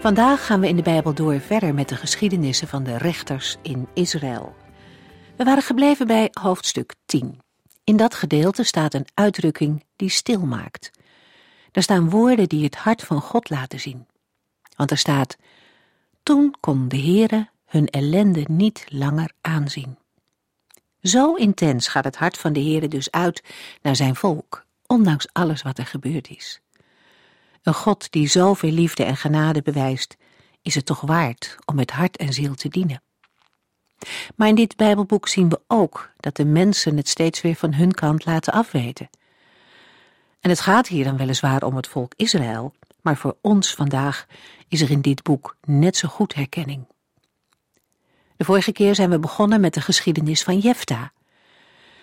Vandaag gaan we in de Bijbel door verder met de geschiedenissen van de rechters in Israël. We waren gebleven bij hoofdstuk 10. In dat gedeelte staat een uitdrukking die stil maakt. Er staan woorden die het hart van God laten zien. Want er staat: Toen kon de Heere hun ellende niet langer aanzien. Zo intens gaat het hart van de Heere dus uit naar zijn volk, ondanks alles wat er gebeurd is. Een God die zoveel liefde en genade bewijst, is het toch waard om met hart en ziel te dienen. Maar in dit Bijbelboek zien we ook dat de mensen het steeds weer van hun kant laten afweten. En het gaat hier dan weliswaar om het volk Israël, maar voor ons vandaag is er in dit boek net zo goed herkenning. De vorige keer zijn we begonnen met de geschiedenis van Jefta.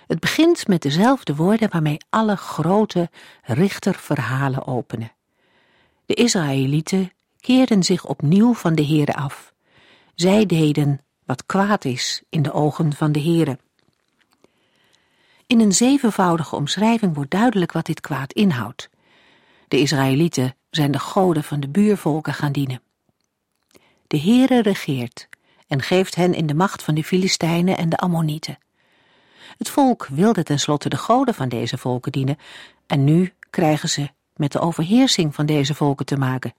Het begint met dezelfde woorden waarmee alle grote richterverhalen openen. De Israëlieten keerden zich opnieuw van de Heere af. Zij deden wat kwaad is in de ogen van de Heere. In een zevenvoudige omschrijving wordt duidelijk wat dit kwaad inhoudt. De Israëlieten zijn de goden van de buurvolken gaan dienen. De Heere regeert en geeft hen in de macht van de Filistijnen en de Ammonieten. Het volk wilde tenslotte de goden van deze volken dienen en nu krijgen ze met de overheersing van deze volken te maken.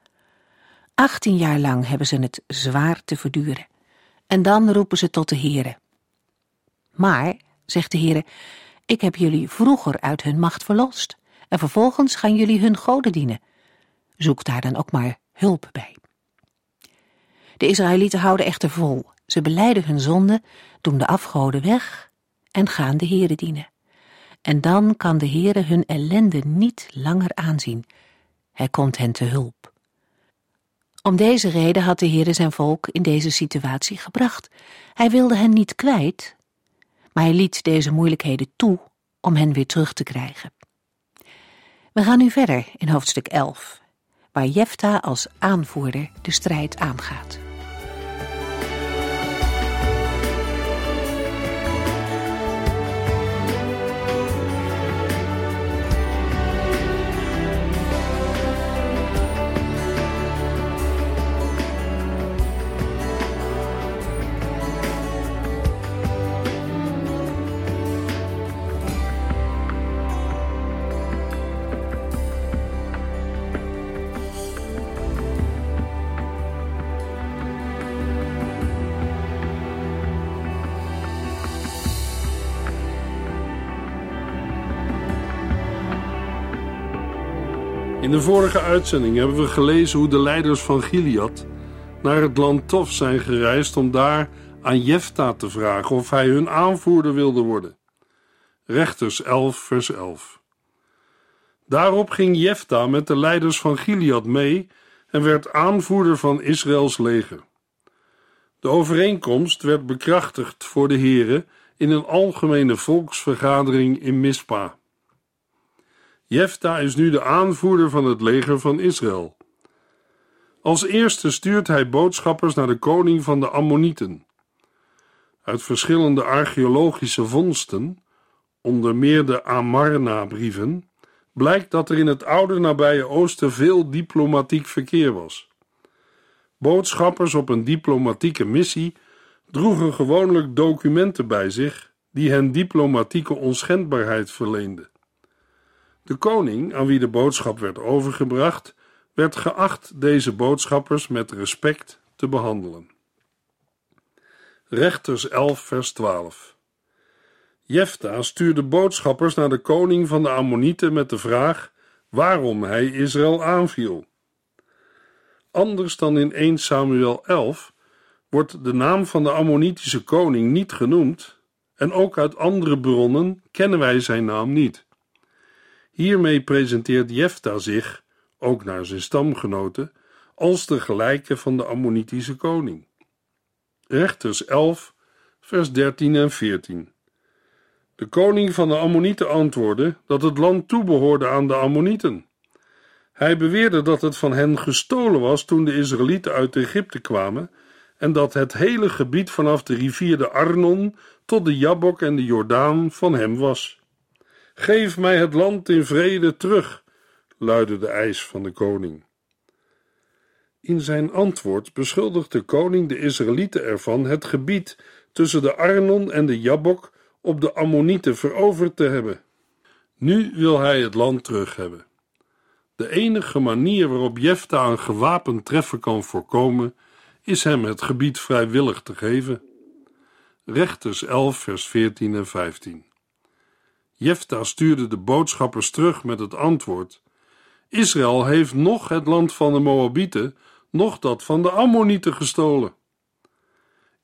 Achttien jaar lang hebben ze het zwaar te verduren. En dan roepen ze tot de Heere. Maar, zegt de Heere, ik heb jullie vroeger uit hun macht verlost, en vervolgens gaan jullie hun goden dienen. Zoek daar dan ook maar hulp bij. De Israëlieten houden echter vol. Ze beleiden hun zonde, doen de afgoden weg en gaan de Heere dienen. En dan kan de Heere hun ellende niet langer aanzien. Hij komt hen te hulp. Om deze reden had de Heere zijn volk in deze situatie gebracht. Hij wilde hen niet kwijt, maar hij liet deze moeilijkheden toe om hen weer terug te krijgen. We gaan nu verder in hoofdstuk 11, waar Jefta als aanvoerder de strijd aangaat. In de vorige uitzending hebben we gelezen hoe de leiders van Gilead naar het land Tof zijn gereisd om daar aan Jefta te vragen of hij hun aanvoerder wilde worden. Rechters 11, vers 11. Daarop ging Jefta met de leiders van Gilead mee en werd aanvoerder van Israëls leger. De overeenkomst werd bekrachtigd voor de heren in een algemene volksvergadering in Mispa. Jefta is nu de aanvoerder van het leger van Israël. Als eerste stuurt hij boodschappers naar de koning van de Ammonieten. Uit verschillende archeologische vondsten, onder meer de Amarna-brieven, blijkt dat er in het oude nabije oosten veel diplomatiek verkeer was. Boodschappers op een diplomatieke missie droegen gewoonlijk documenten bij zich die hen diplomatieke onschendbaarheid verleenden. De koning, aan wie de boodschap werd overgebracht, werd geacht deze boodschappers met respect te behandelen. Rechters 11, vers 12. Jefta stuurde boodschappers naar de koning van de Ammonieten met de vraag waarom hij Israël aanviel. Anders dan in 1 Samuel 11 wordt de naam van de Ammonitische koning niet genoemd en ook uit andere bronnen kennen wij zijn naam niet. Hiermee presenteert Jefta zich, ook naar zijn stamgenoten, als de gelijke van de Ammonitische koning. Rechters 11, vers 13 en 14. De koning van de Ammonieten antwoordde dat het land toebehoorde aan de Ammonieten. Hij beweerde dat het van hen gestolen was toen de Israëlieten uit Egypte kwamen en dat het hele gebied vanaf de rivier de Arnon tot de Jabok en de Jordaan van hem was. Geef mij het land in vrede terug, luidde de eis van de koning. In zijn antwoord beschuldigt de koning de Israëlieten ervan het gebied tussen de Arnon en de Jabok op de Ammonieten veroverd te hebben. Nu wil hij het land terug hebben. De enige manier waarop Jefta een gewapend treffen kan voorkomen, is hem het gebied vrijwillig te geven. Rechters 11, vers 14 en 15. Jefta stuurde de boodschappers terug met het antwoord: Israël heeft nog het land van de Moabieten, nog dat van de Ammonieten gestolen.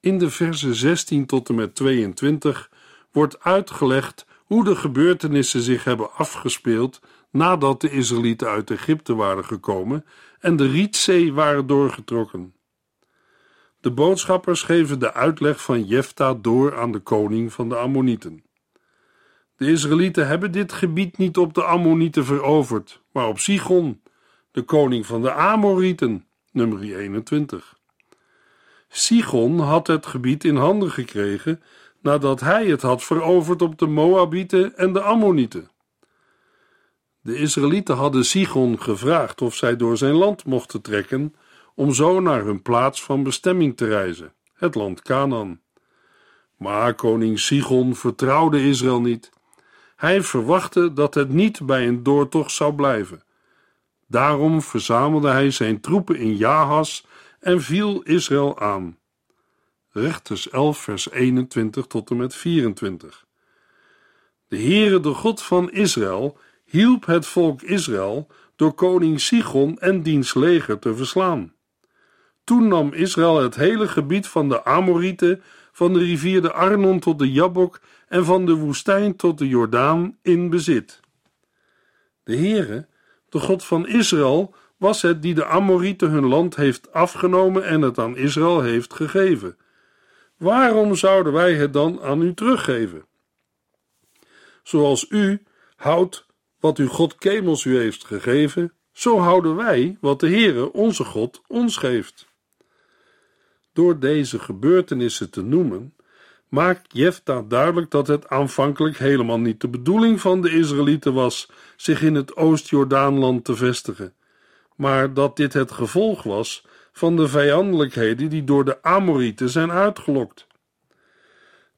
In de versen 16 tot en met 22 wordt uitgelegd hoe de gebeurtenissen zich hebben afgespeeld nadat de Israëlieten uit Egypte waren gekomen en de Rietzee waren doorgetrokken. De boodschappers geven de uitleg van Jefta door aan de koning van de Ammonieten. De Israëlieten hebben dit gebied niet op de Ammonieten veroverd, maar op Sigon, de koning van de Amorieten, nummer 21. Sigon had het gebied in handen gekregen nadat hij het had veroverd op de Moabieten en de Ammonieten. De Israëlieten hadden Sigon gevraagd of zij door zijn land mochten trekken om zo naar hun plaats van bestemming te reizen, het land Canaan. Maar koning Sigon vertrouwde Israël niet. Hij verwachtte dat het niet bij een doortocht zou blijven. Daarom verzamelde hij zijn troepen in Jahas en viel Israël aan. Rechters 11, vers 21 tot en met 24. De Heere, de God van Israël, hielp het volk Israël door koning Sigon en diens leger te verslaan. Toen nam Israël het hele gebied van de Amorieten, van de rivier de Arnon tot de Jabok en van de woestijn tot de Jordaan in bezit. De Heere, de God van Israël, was het die de Amorieten hun land heeft afgenomen en het aan Israël heeft gegeven. Waarom zouden wij het dan aan u teruggeven? Zoals u houdt wat uw God Kemels u heeft gegeven, zo houden wij wat de Heere, onze God, ons geeft. Door deze gebeurtenissen te noemen, maakt Jefta duidelijk dat het aanvankelijk helemaal niet de bedoeling van de Israëlieten was zich in het Oost-Jordaanland te vestigen, maar dat dit het gevolg was van de vijandelijkheden die door de Amorieten zijn uitgelokt.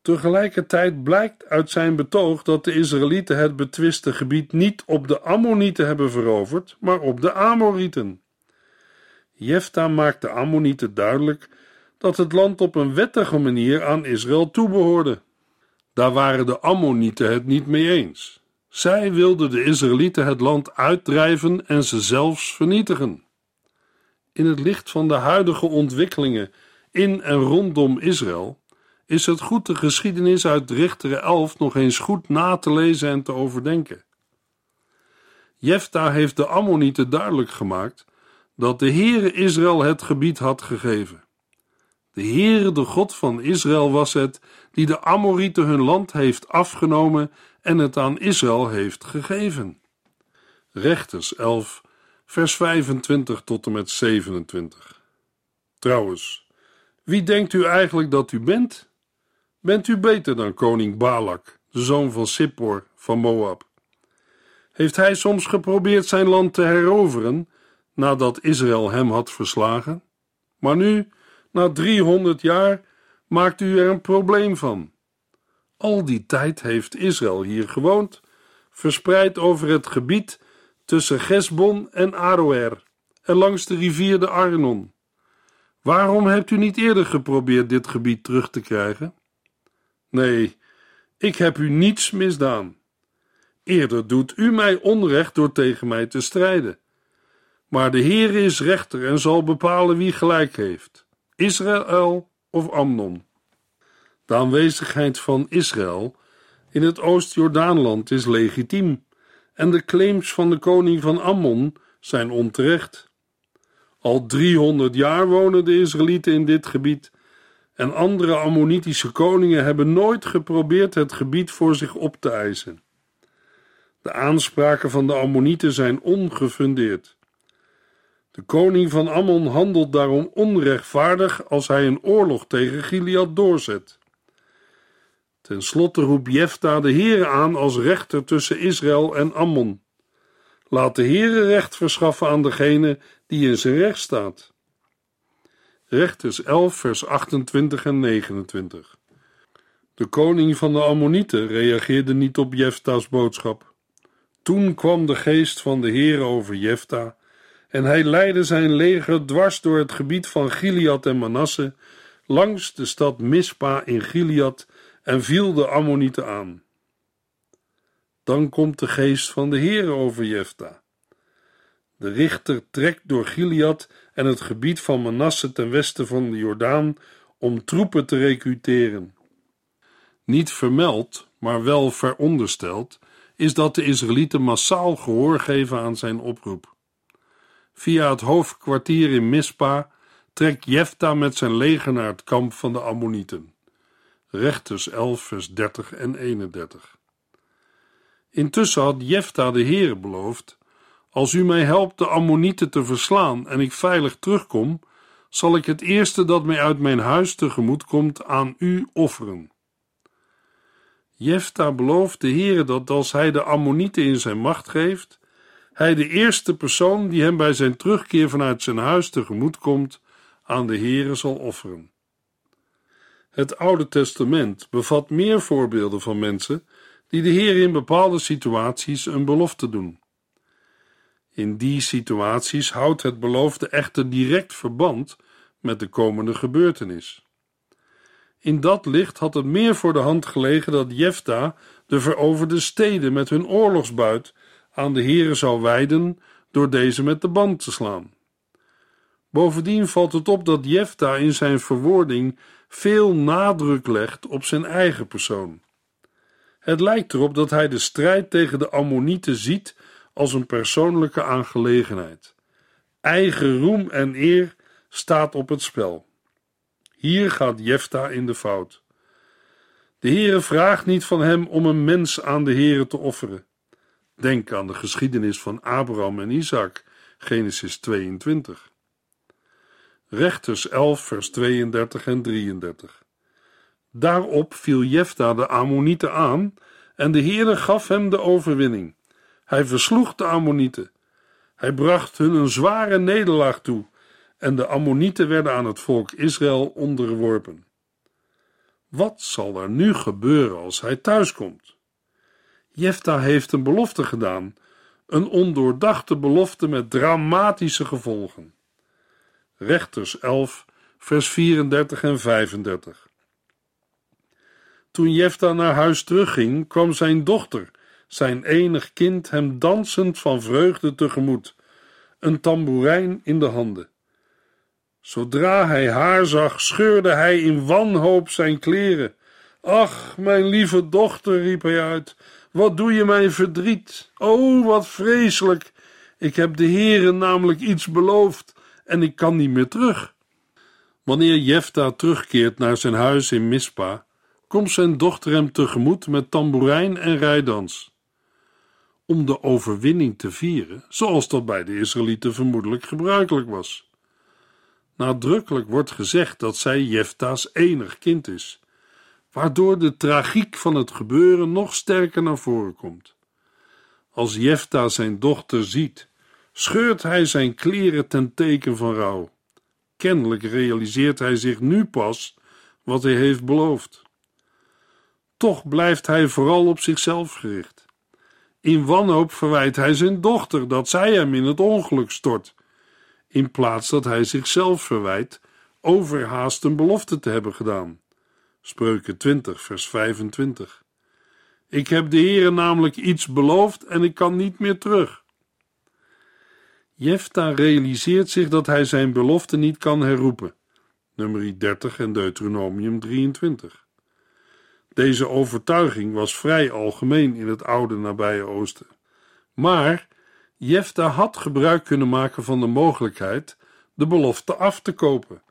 Tegelijkertijd blijkt uit zijn betoog dat de Israëlieten het betwiste gebied niet op de Ammonieten hebben veroverd, maar op de Amorieten. Jefta maakt de Ammonieten duidelijk dat het land op een wettige manier aan Israël toebehoorde. Daar waren de Ammonieten het niet mee eens. Zij wilden de Israëlieten het land uitdrijven en ze zelfs vernietigen. In het licht van de huidige ontwikkelingen in en rondom Israël is het goed de geschiedenis uit Richteren 11 nog eens goed na te lezen en te overdenken. Jefta heeft de Ammonieten duidelijk gemaakt dat de Heere Israël het gebied had gegeven. De Heere, de God van Israël, was het die de Amorieten hun land heeft afgenomen en het aan Israël heeft gegeven. Rechters 11, vers 25 tot en met 27. Trouwens, wie denkt u eigenlijk dat u bent? Bent u beter dan koning Balak, de zoon van Sippor van Moab? Heeft hij soms geprobeerd zijn land te heroveren nadat Israël hem had verslagen? Maar nu na 300 jaar maakt u er een probleem van. Al die tijd heeft Israël hier gewoond, verspreid over het gebied tussen Gesbon en Aroer en langs de rivier de Arnon. Waarom hebt u niet eerder geprobeerd dit gebied terug te krijgen? Nee, ik heb u niets misdaan. Eerder doet u mij onrecht door tegen mij te strijden. Maar de Heer is rechter en zal bepalen wie gelijk heeft. Israël of Amnon. De aanwezigheid van Israël in het Oost-Jordaanland is legitiem en de claims van de koning van Ammon zijn onterecht. Al 300 jaar wonen de Israëlieten in dit gebied en andere Ammonitische koningen hebben nooit geprobeerd het gebied voor zich op te eisen. De aanspraken van de Ammonieten zijn ongefundeerd. De koning van Ammon handelt daarom onrechtvaardig als hij een oorlog tegen Gilead doorzet. Ten slotte roept Jefta de Heere aan als rechter tussen Israël en Ammon. Laat de Heere recht verschaffen aan degene die in zijn recht staat. Rechters 11, vers 28 en 29. De koning van de Ammonieten reageerde niet op Jefta's boodschap. Toen kwam de geest van de Heer over Jefta, en hij leidde zijn leger dwars door het gebied van Gilead en Manasse, langs de stad Mispa in Gilead, en viel de Ammonieten aan. Dan komt de geest van de Heer over Jefta. De richter trekt door Gilead en het gebied van Manasse ten westen van de Jordaan om troepen te recruteren. Niet vermeld, maar wel verondersteld, is dat de Israëlieten massaal gehoor geven aan zijn oproep. Via het hoofdkwartier in Mispa trekt Jefta met zijn leger naar het kamp van de Ammonieten. Rechters 11, vers 30 en 31. Intussen had Jefta de Heere beloofd: Als u mij helpt de Ammonieten te verslaan en ik veilig terugkom, zal ik het eerste dat mij uit mijn huis tegemoet komt aan u offeren. Jefta belooft de Heere dat als hij de Ammonieten in zijn macht geeft, hij de eerste persoon die hem bij zijn terugkeer vanuit zijn huis tegemoet komt, aan de Heere zal offeren. Het Oude Testament bevat meer voorbeelden van mensen die de Heer in bepaalde situaties een belofte doen. In die situaties houdt het beloofde echter direct verband met de komende gebeurtenis. In dat licht had het meer voor de hand gelegen dat Jefta de veroverde steden met hun oorlogsbuit aan de heren zou wijden door deze met de band te slaan. Bovendien valt het op dat Jefta in zijn verwoording veel nadruk legt op zijn eigen persoon. Het lijkt erop dat hij de strijd tegen de Ammonieten ziet als een persoonlijke aangelegenheid. Eigen roem en eer staat op het spel. Hier gaat Jefta in de fout. De Heere vraagt niet van hem om een mens aan de Heere te offeren. Denk aan de geschiedenis van Abraham en Isaac, Genesis 22. Rechters 11, vers 32 en 33. Daarop viel Jefta de Ammonieten aan en de Heere gaf hem de overwinning. Hij versloeg de Ammonieten. Hij bracht hun een zware nederlaag toe en de Ammonieten werden aan het volk Israël onderworpen. Wat zal er nu gebeuren als hij thuiskomt? Jefta heeft een belofte gedaan, een ondoordachte belofte met dramatische gevolgen. Rechters 11, vers 34 en 35. Toen Jefta naar huis terugging, kwam zijn dochter, zijn enig kind, hem dansend van vreugde tegemoet, een tamboerijn in de handen. Zodra hij haar zag, scheurde hij in wanhoop zijn kleren. Ach, mijn lieve dochter, riep hij uit, wat doe je mij verdriet? O, wat vreselijk! Ik heb de Heere namelijk iets beloofd en ik kan niet meer terug. Wanneer Jefta terugkeert naar zijn huis in Mispa, komt zijn dochter hem tegemoet met tamboerijn en rijdans. Om de overwinning te vieren, zoals dat bij de Israëlieten vermoedelijk gebruikelijk was. Nadrukkelijk wordt gezegd dat zij Jefta's enig kind is, waardoor de tragiek van het gebeuren nog sterker naar voren komt. Als Jefta zijn dochter ziet, scheurt hij zijn kleren ten teken van rouw. Kennelijk realiseert hij zich nu pas wat hij heeft beloofd. Toch blijft hij vooral op zichzelf gericht. In wanhoop verwijt hij zijn dochter dat zij hem in het ongeluk stort, in plaats dat hij zichzelf verwijt overhaast een belofte te hebben gedaan. Spreuken 20, vers 25. Ik heb de Heere namelijk iets beloofd en ik kan niet meer terug. Jefta realiseert zich dat hij zijn belofte niet kan herroepen. Nummer 30 en Deuteronomium 23. Deze overtuiging was vrij algemeen in het oude nabije Oosten. Maar Jefta had gebruik kunnen maken van de mogelijkheid de belofte af te kopen.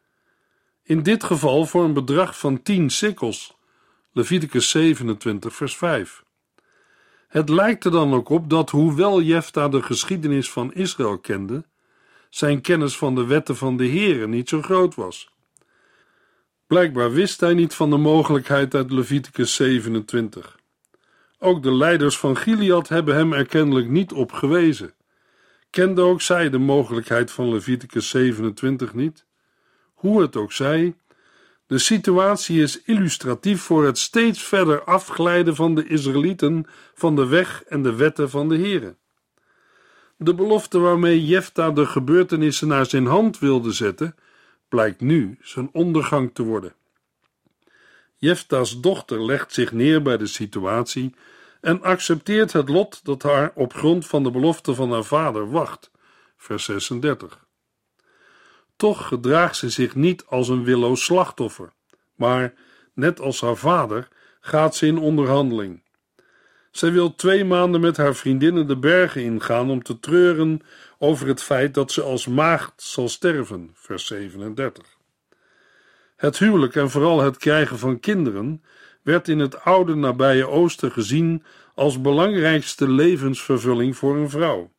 In dit geval voor een bedrag van 10 sikkels. Leviticus 27, vers 5. Het lijkt er dan ook op dat, hoewel Jefta de geschiedenis van Israël kende, zijn kennis van de wetten van de Heere niet zo groot was. Blijkbaar wist hij niet van de mogelijkheid uit Leviticus 27. Ook de leiders van Gilead hebben hem er kennelijk niet op gewezen. Kende ook zij de mogelijkheid van Leviticus 27 niet? Hoe het ook zij, de situatie is illustratief voor het steeds verder afglijden van de Israëlieten van de weg en de wetten van de Here. De belofte waarmee Jefta de gebeurtenissen naar zijn hand wilde zetten, blijkt nu zijn ondergang te worden. Jefta's dochter legt zich neer bij de situatie en accepteert het lot dat haar op grond van de belofte van haar vader wacht. Vers 36. Toch gedraagt ze zich niet als een willoos slachtoffer, maar, net als haar vader, gaat ze in onderhandeling. Zij wil twee maanden met haar vriendinnen de bergen ingaan om te treuren over het feit dat ze als maagd zal sterven. Vers 37. Het huwelijk en vooral het krijgen van kinderen werd in het oude nabije Oosten gezien als belangrijkste levensvervulling voor een vrouw.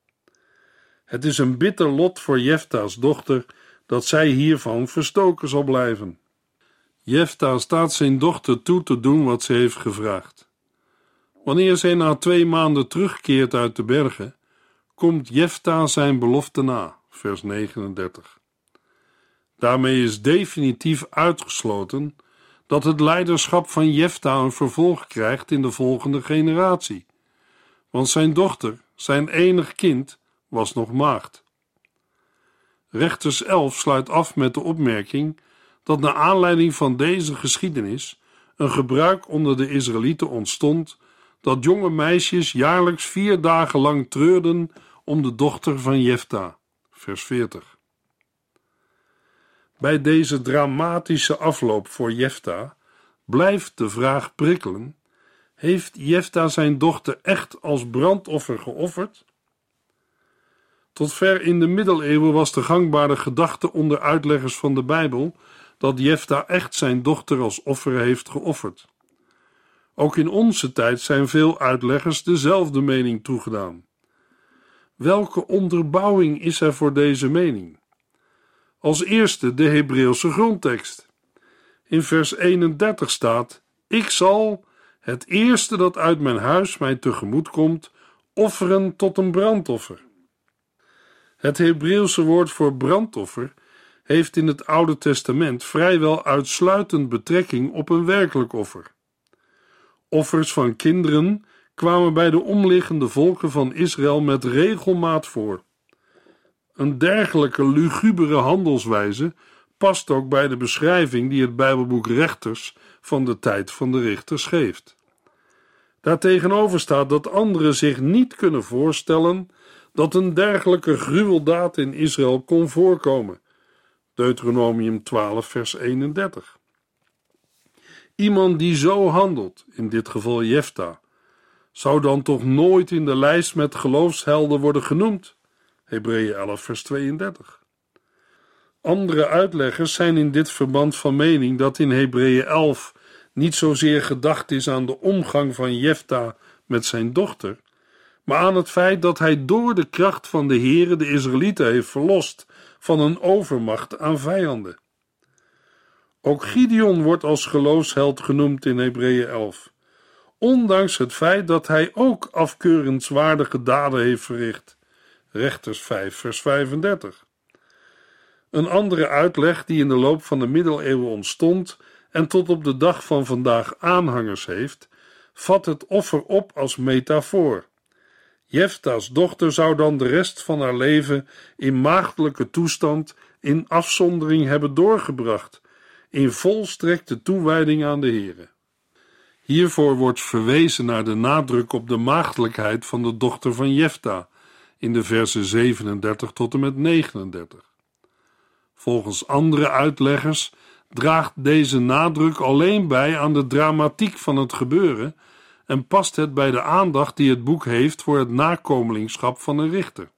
Het is een bitter lot voor Jefta's dochter dat zij hiervan verstoken zal blijven. Jefta staat zijn dochter toe te doen wat ze heeft gevraagd. Wanneer zij na twee maanden terugkeert uit de bergen, komt Jefta zijn belofte na, vers 39. Daarmee is definitief uitgesloten dat het leiderschap van Jefta een vervolg krijgt in de volgende generatie, want zijn dochter, zijn enig kind, was nog maagd. Rechters 11 sluit af met de opmerking dat naar aanleiding van deze geschiedenis een gebruik onder de Israëlieten ontstond dat jonge meisjes jaarlijks vier dagen lang treurden om de dochter van Jefta. Vers 40. Bij deze dramatische afloop voor Jefta blijft de vraag prikkelen: heeft Jefta zijn dochter echt als brandoffer geofferd? Tot ver in de middeleeuwen was de gangbare gedachte onder uitleggers van de Bijbel dat Jefta echt zijn dochter als offer heeft geofferd. Ook in onze tijd zijn veel uitleggers dezelfde mening toegedaan. Welke onderbouwing is er voor deze mening? Als eerste de Hebreeuwse grondtekst. In vers 31 staat: Ik zal het eerste dat uit mijn huis mij tegemoet komt, offeren tot een brandoffer. Het Hebreeuwse woord voor brandoffer heeft in het Oude Testament vrijwel uitsluitend betrekking op een werkelijk offer. Offers van kinderen kwamen bij de omliggende volken van Israël met regelmaat voor. Een dergelijke lugubere handelswijze past ook bij de beschrijving die het Bijbelboek Rechters van de tijd van de richters geeft. Daartegenover staat dat anderen zich niet kunnen voorstellen dat een dergelijke gruweldaad in Israël kon voorkomen. Deuteronomium 12, vers 31. Iemand die zo handelt, in dit geval Jefta, zou dan toch nooit in de lijst met geloofshelden worden genoemd. Hebreeën 11, vers 32. Andere uitleggers zijn in dit verband van mening dat in Hebreeën 11 niet zozeer gedacht is aan de omgang van Jefta met zijn dochter, maar aan het feit dat hij door de kracht van de Heere de Israëlieten heeft verlost van een overmacht aan vijanden. Ook Gideon wordt als geloofsheld genoemd in Hebreeën 11, ondanks het feit dat hij ook afkeurenswaardige daden heeft verricht. Rechters 5, vers 35. Een andere uitleg die in de loop van de middeleeuwen ontstond en tot op de dag van vandaag aanhangers heeft, vat het offer op als metafoor. Jefta's dochter zou dan de rest van haar leven in maagdelijke toestand in afzondering hebben doorgebracht, in volstrekte toewijding aan de Heere. Hiervoor wordt verwezen naar de nadruk op de maagdelijkheid van de dochter van Jefta in de versen 37 tot en met 39. Volgens andere uitleggers draagt deze nadruk alleen bij aan de dramatiek van het gebeuren en past het bij de aandacht die het boek heeft voor het nakomelingschap van een richter.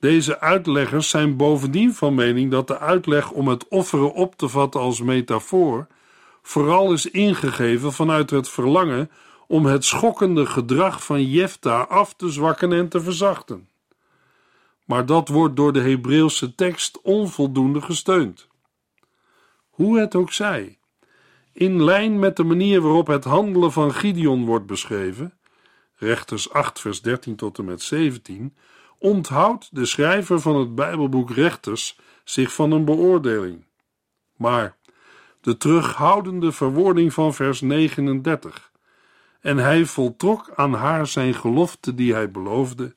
Deze uitleggers zijn bovendien van mening dat de uitleg om het offeren op te vatten als metafoor vooral is ingegeven vanuit het verlangen om het schokkende gedrag van Jefta af te zwakken en te verzachten. Maar dat wordt door de Hebreeuwse tekst onvoldoende gesteund. Hoe het ook zij, in lijn met de manier waarop het handelen van Gideon wordt beschreven, rechters 8 vers 13 tot en met 17, onthoudt de schrijver van het Bijbelboek Rechters zich van een beoordeling. Maar de terughoudende verwoording van vers 39 en hij voltrok aan haar zijn gelofte die hij beloofde,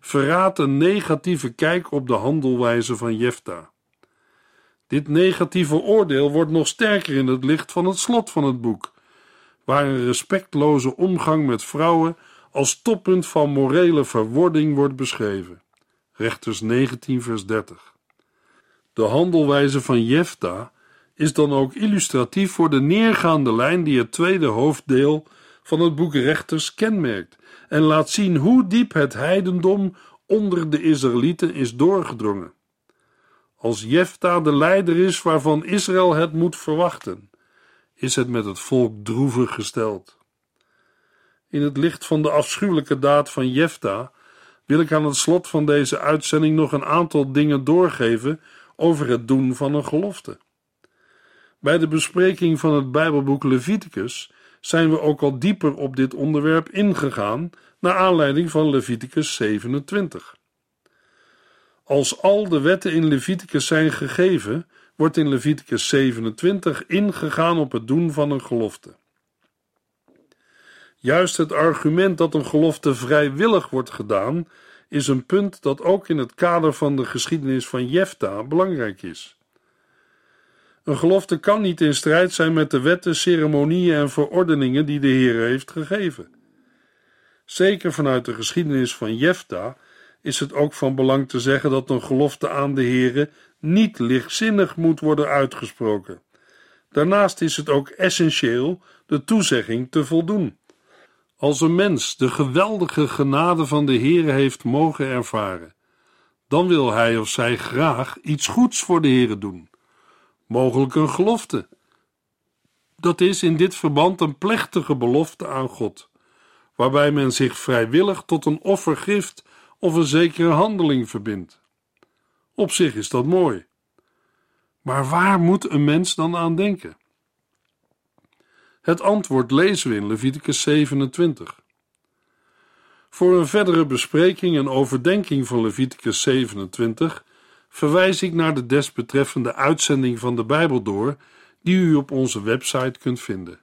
verraadt een negatieve kijk op de handelwijze van Jefta. Dit negatieve oordeel wordt nog sterker in het licht van het slot van het boek, waar een respectloze omgang met vrouwen als toppunt van morele verwording wordt beschreven. Rechters 19 vers 30. De handelwijze van Jefta is dan ook illustratief voor de neergaande lijn die het tweede hoofddeel van het boek Rechters kenmerkt en laat zien hoe diep het heidendom onder de Israëlieten is doorgedrongen. Als Jefta de leider is waarvan Israël het moet verwachten, is het met het volk droevig gesteld. In het licht van de afschuwelijke daad van Jefta wil ik aan het slot van deze uitzending nog een aantal dingen doorgeven over het doen van een gelofte. Bij de bespreking van het Bijbelboek Leviticus zijn we ook al dieper op dit onderwerp ingegaan, naar aanleiding van Leviticus 27. Als al de wetten in Leviticus zijn gegeven, wordt in Leviticus 27 ingegaan op het doen van een gelofte. Juist het argument dat een gelofte vrijwillig wordt gedaan, is een punt dat ook in het kader van de geschiedenis van Jefta belangrijk is. Een gelofte kan niet in strijd zijn met de wetten, ceremonieën en verordeningen die de Heer heeft gegeven. Zeker vanuit de geschiedenis van Jefta is het ook van belang te zeggen dat een gelofte aan de Heere niet lichtzinnig moet worden uitgesproken. Daarnaast is het ook essentieel de toezegging te voldoen. Als een mens de geweldige genade van de Heere heeft mogen ervaren, dan wil hij of zij graag iets goeds voor de Heere doen mogelijk een gelofte. Dat is in dit verband een plechtige belofte aan God, waarbij men zich vrijwillig tot een offer geeft of een zekere handeling verbindt. Op zich is dat mooi. Maar waar moet een mens dan aan denken? Het antwoord lezen we in Leviticus 27. Voor een verdere bespreking en overdenking van Leviticus 27 verwijs ik naar de desbetreffende uitzending van de Bijbel door, die u op onze website kunt vinden.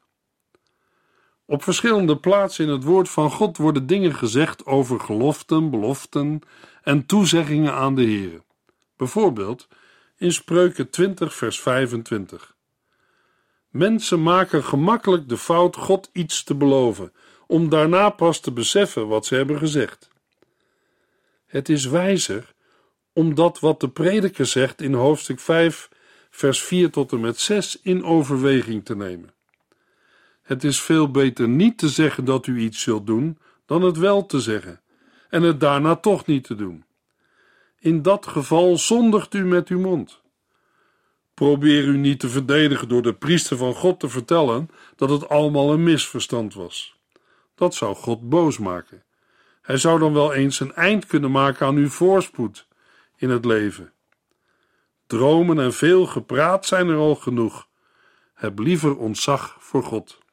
Op verschillende plaatsen in het woord van God worden dingen gezegd over geloften, beloften en toezeggingen aan de Heer. Bijvoorbeeld in Spreuken 20, vers 25. Mensen maken gemakkelijk de fout God iets te beloven, om daarna pas te beseffen wat ze hebben gezegd. Het is wijzer om dat wat de prediker zegt in hoofdstuk 5, vers 4 tot en met 6 in overweging te nemen. Het is veel beter niet te zeggen dat u iets zult doen, dan het wel te zeggen en het daarna toch niet te doen. In dat geval zondigt u met uw mond. Probeer u niet te verdedigen door de priester van God te vertellen dat het allemaal een misverstand was. Dat zou God boos maken. Hij zou dan wel eens een eind kunnen maken aan uw voorspoed in het leven. Dromen en veel gepraat zijn er al genoeg. Heb liever ontzag voor God.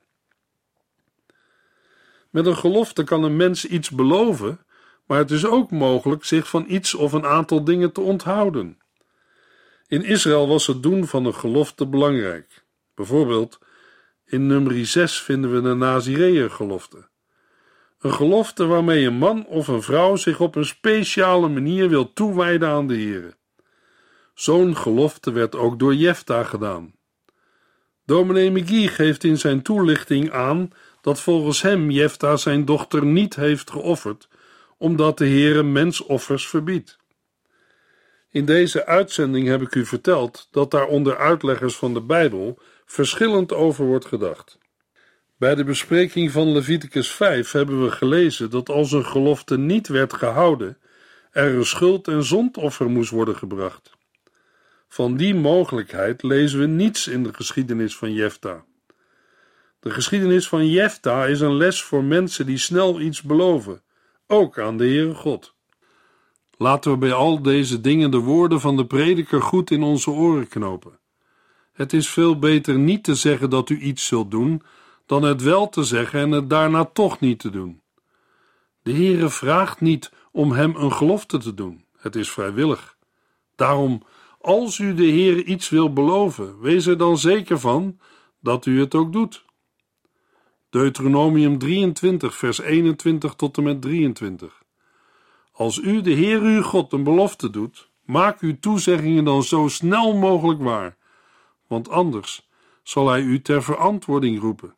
Met een gelofte kan een mens iets beloven, maar het is ook mogelijk zich van iets of een aantal dingen te onthouden. In Israël was het doen van een gelofte belangrijk. Bijvoorbeeld, in nummer 6 vinden we de Nazireeën-gelofte. Een gelofte waarmee een man of een vrouw zich op een speciale manier wil toewijden aan de Heer. Zo'n gelofte werd ook door Jefta gedaan. Dominee McGee geeft in zijn toelichting aan dat volgens hem Jefta zijn dochter niet heeft geofferd, omdat de Heere mensoffers verbiedt. In deze uitzending heb ik u verteld dat daar onder uitleggers van de Bijbel verschillend over wordt gedacht. Bij de bespreking van Leviticus 5 hebben we gelezen dat als een gelofte niet werd gehouden er een schuld- en zondoffer moest worden gebracht. Van die mogelijkheid lezen we niets in de geschiedenis van Jefta. De geschiedenis van Jefta is een les voor mensen die snel iets beloven, ook aan de Heere God. Laten we bij al deze dingen de woorden van de prediker goed in onze oren knopen. Het is veel beter niet te zeggen dat u iets zult doen, dan het wel te zeggen en het daarna toch niet te doen. De Heere vraagt niet om hem een gelofte te doen, het is vrijwillig. Daarom, als u de Heere iets wil beloven, wees er dan zeker van dat u het ook doet. Deuteronomium 23, vers 21 tot en met 23. Als u de Heer uw God een belofte doet, maak uw toezeggingen dan zo snel mogelijk waar, want anders zal hij u ter verantwoording roepen.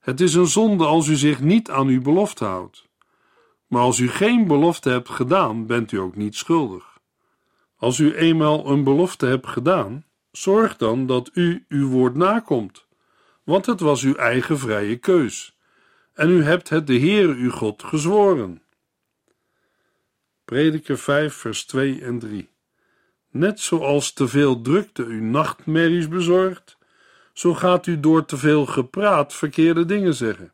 Het is een zonde als u zich niet aan uw belofte houdt. Maar als u geen belofte hebt gedaan, bent u ook niet schuldig. Als u eenmaal een belofte hebt gedaan, zorg dan dat u uw woord nakomt, want het was uw eigen vrije keus. En u hebt het de Heere uw God gezworen. Prediker 5, vers 2 en 3. Net zoals te veel drukte u nachtmerries bezorgt, zo gaat u door te veel gepraat verkeerde dingen zeggen.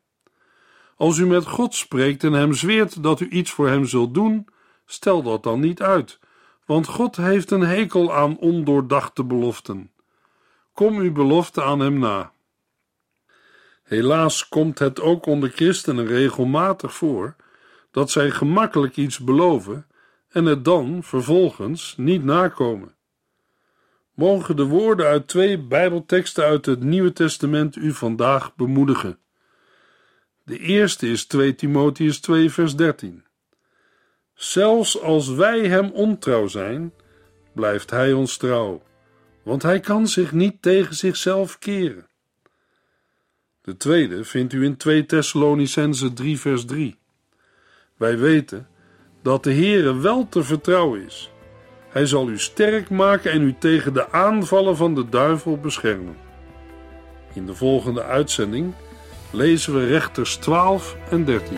Als u met God spreekt en hem zweert dat u iets voor hem zult doen, stel dat dan niet uit, want God heeft een hekel aan ondoordachte beloften. Kom uw belofte aan hem na. Helaas komt het ook onder christenen regelmatig voor dat zij gemakkelijk iets beloven en het dan vervolgens niet nakomen. Mogen de woorden uit twee Bijbelteksten uit het Nieuwe Testament u vandaag bemoedigen. De eerste is 2 Timotheus 2, vers 13. Zelfs als wij hem ontrouw zijn, blijft hij ons trouw, want hij kan zich niet tegen zichzelf keren. De tweede vindt u in 2 Thessalonicense 3, vers 3. Wij weten dat de Heere wel te vertrouwen is. Hij zal u sterk maken en u tegen de aanvallen van de duivel beschermen. In de volgende uitzending lezen we rechters 12 en 13.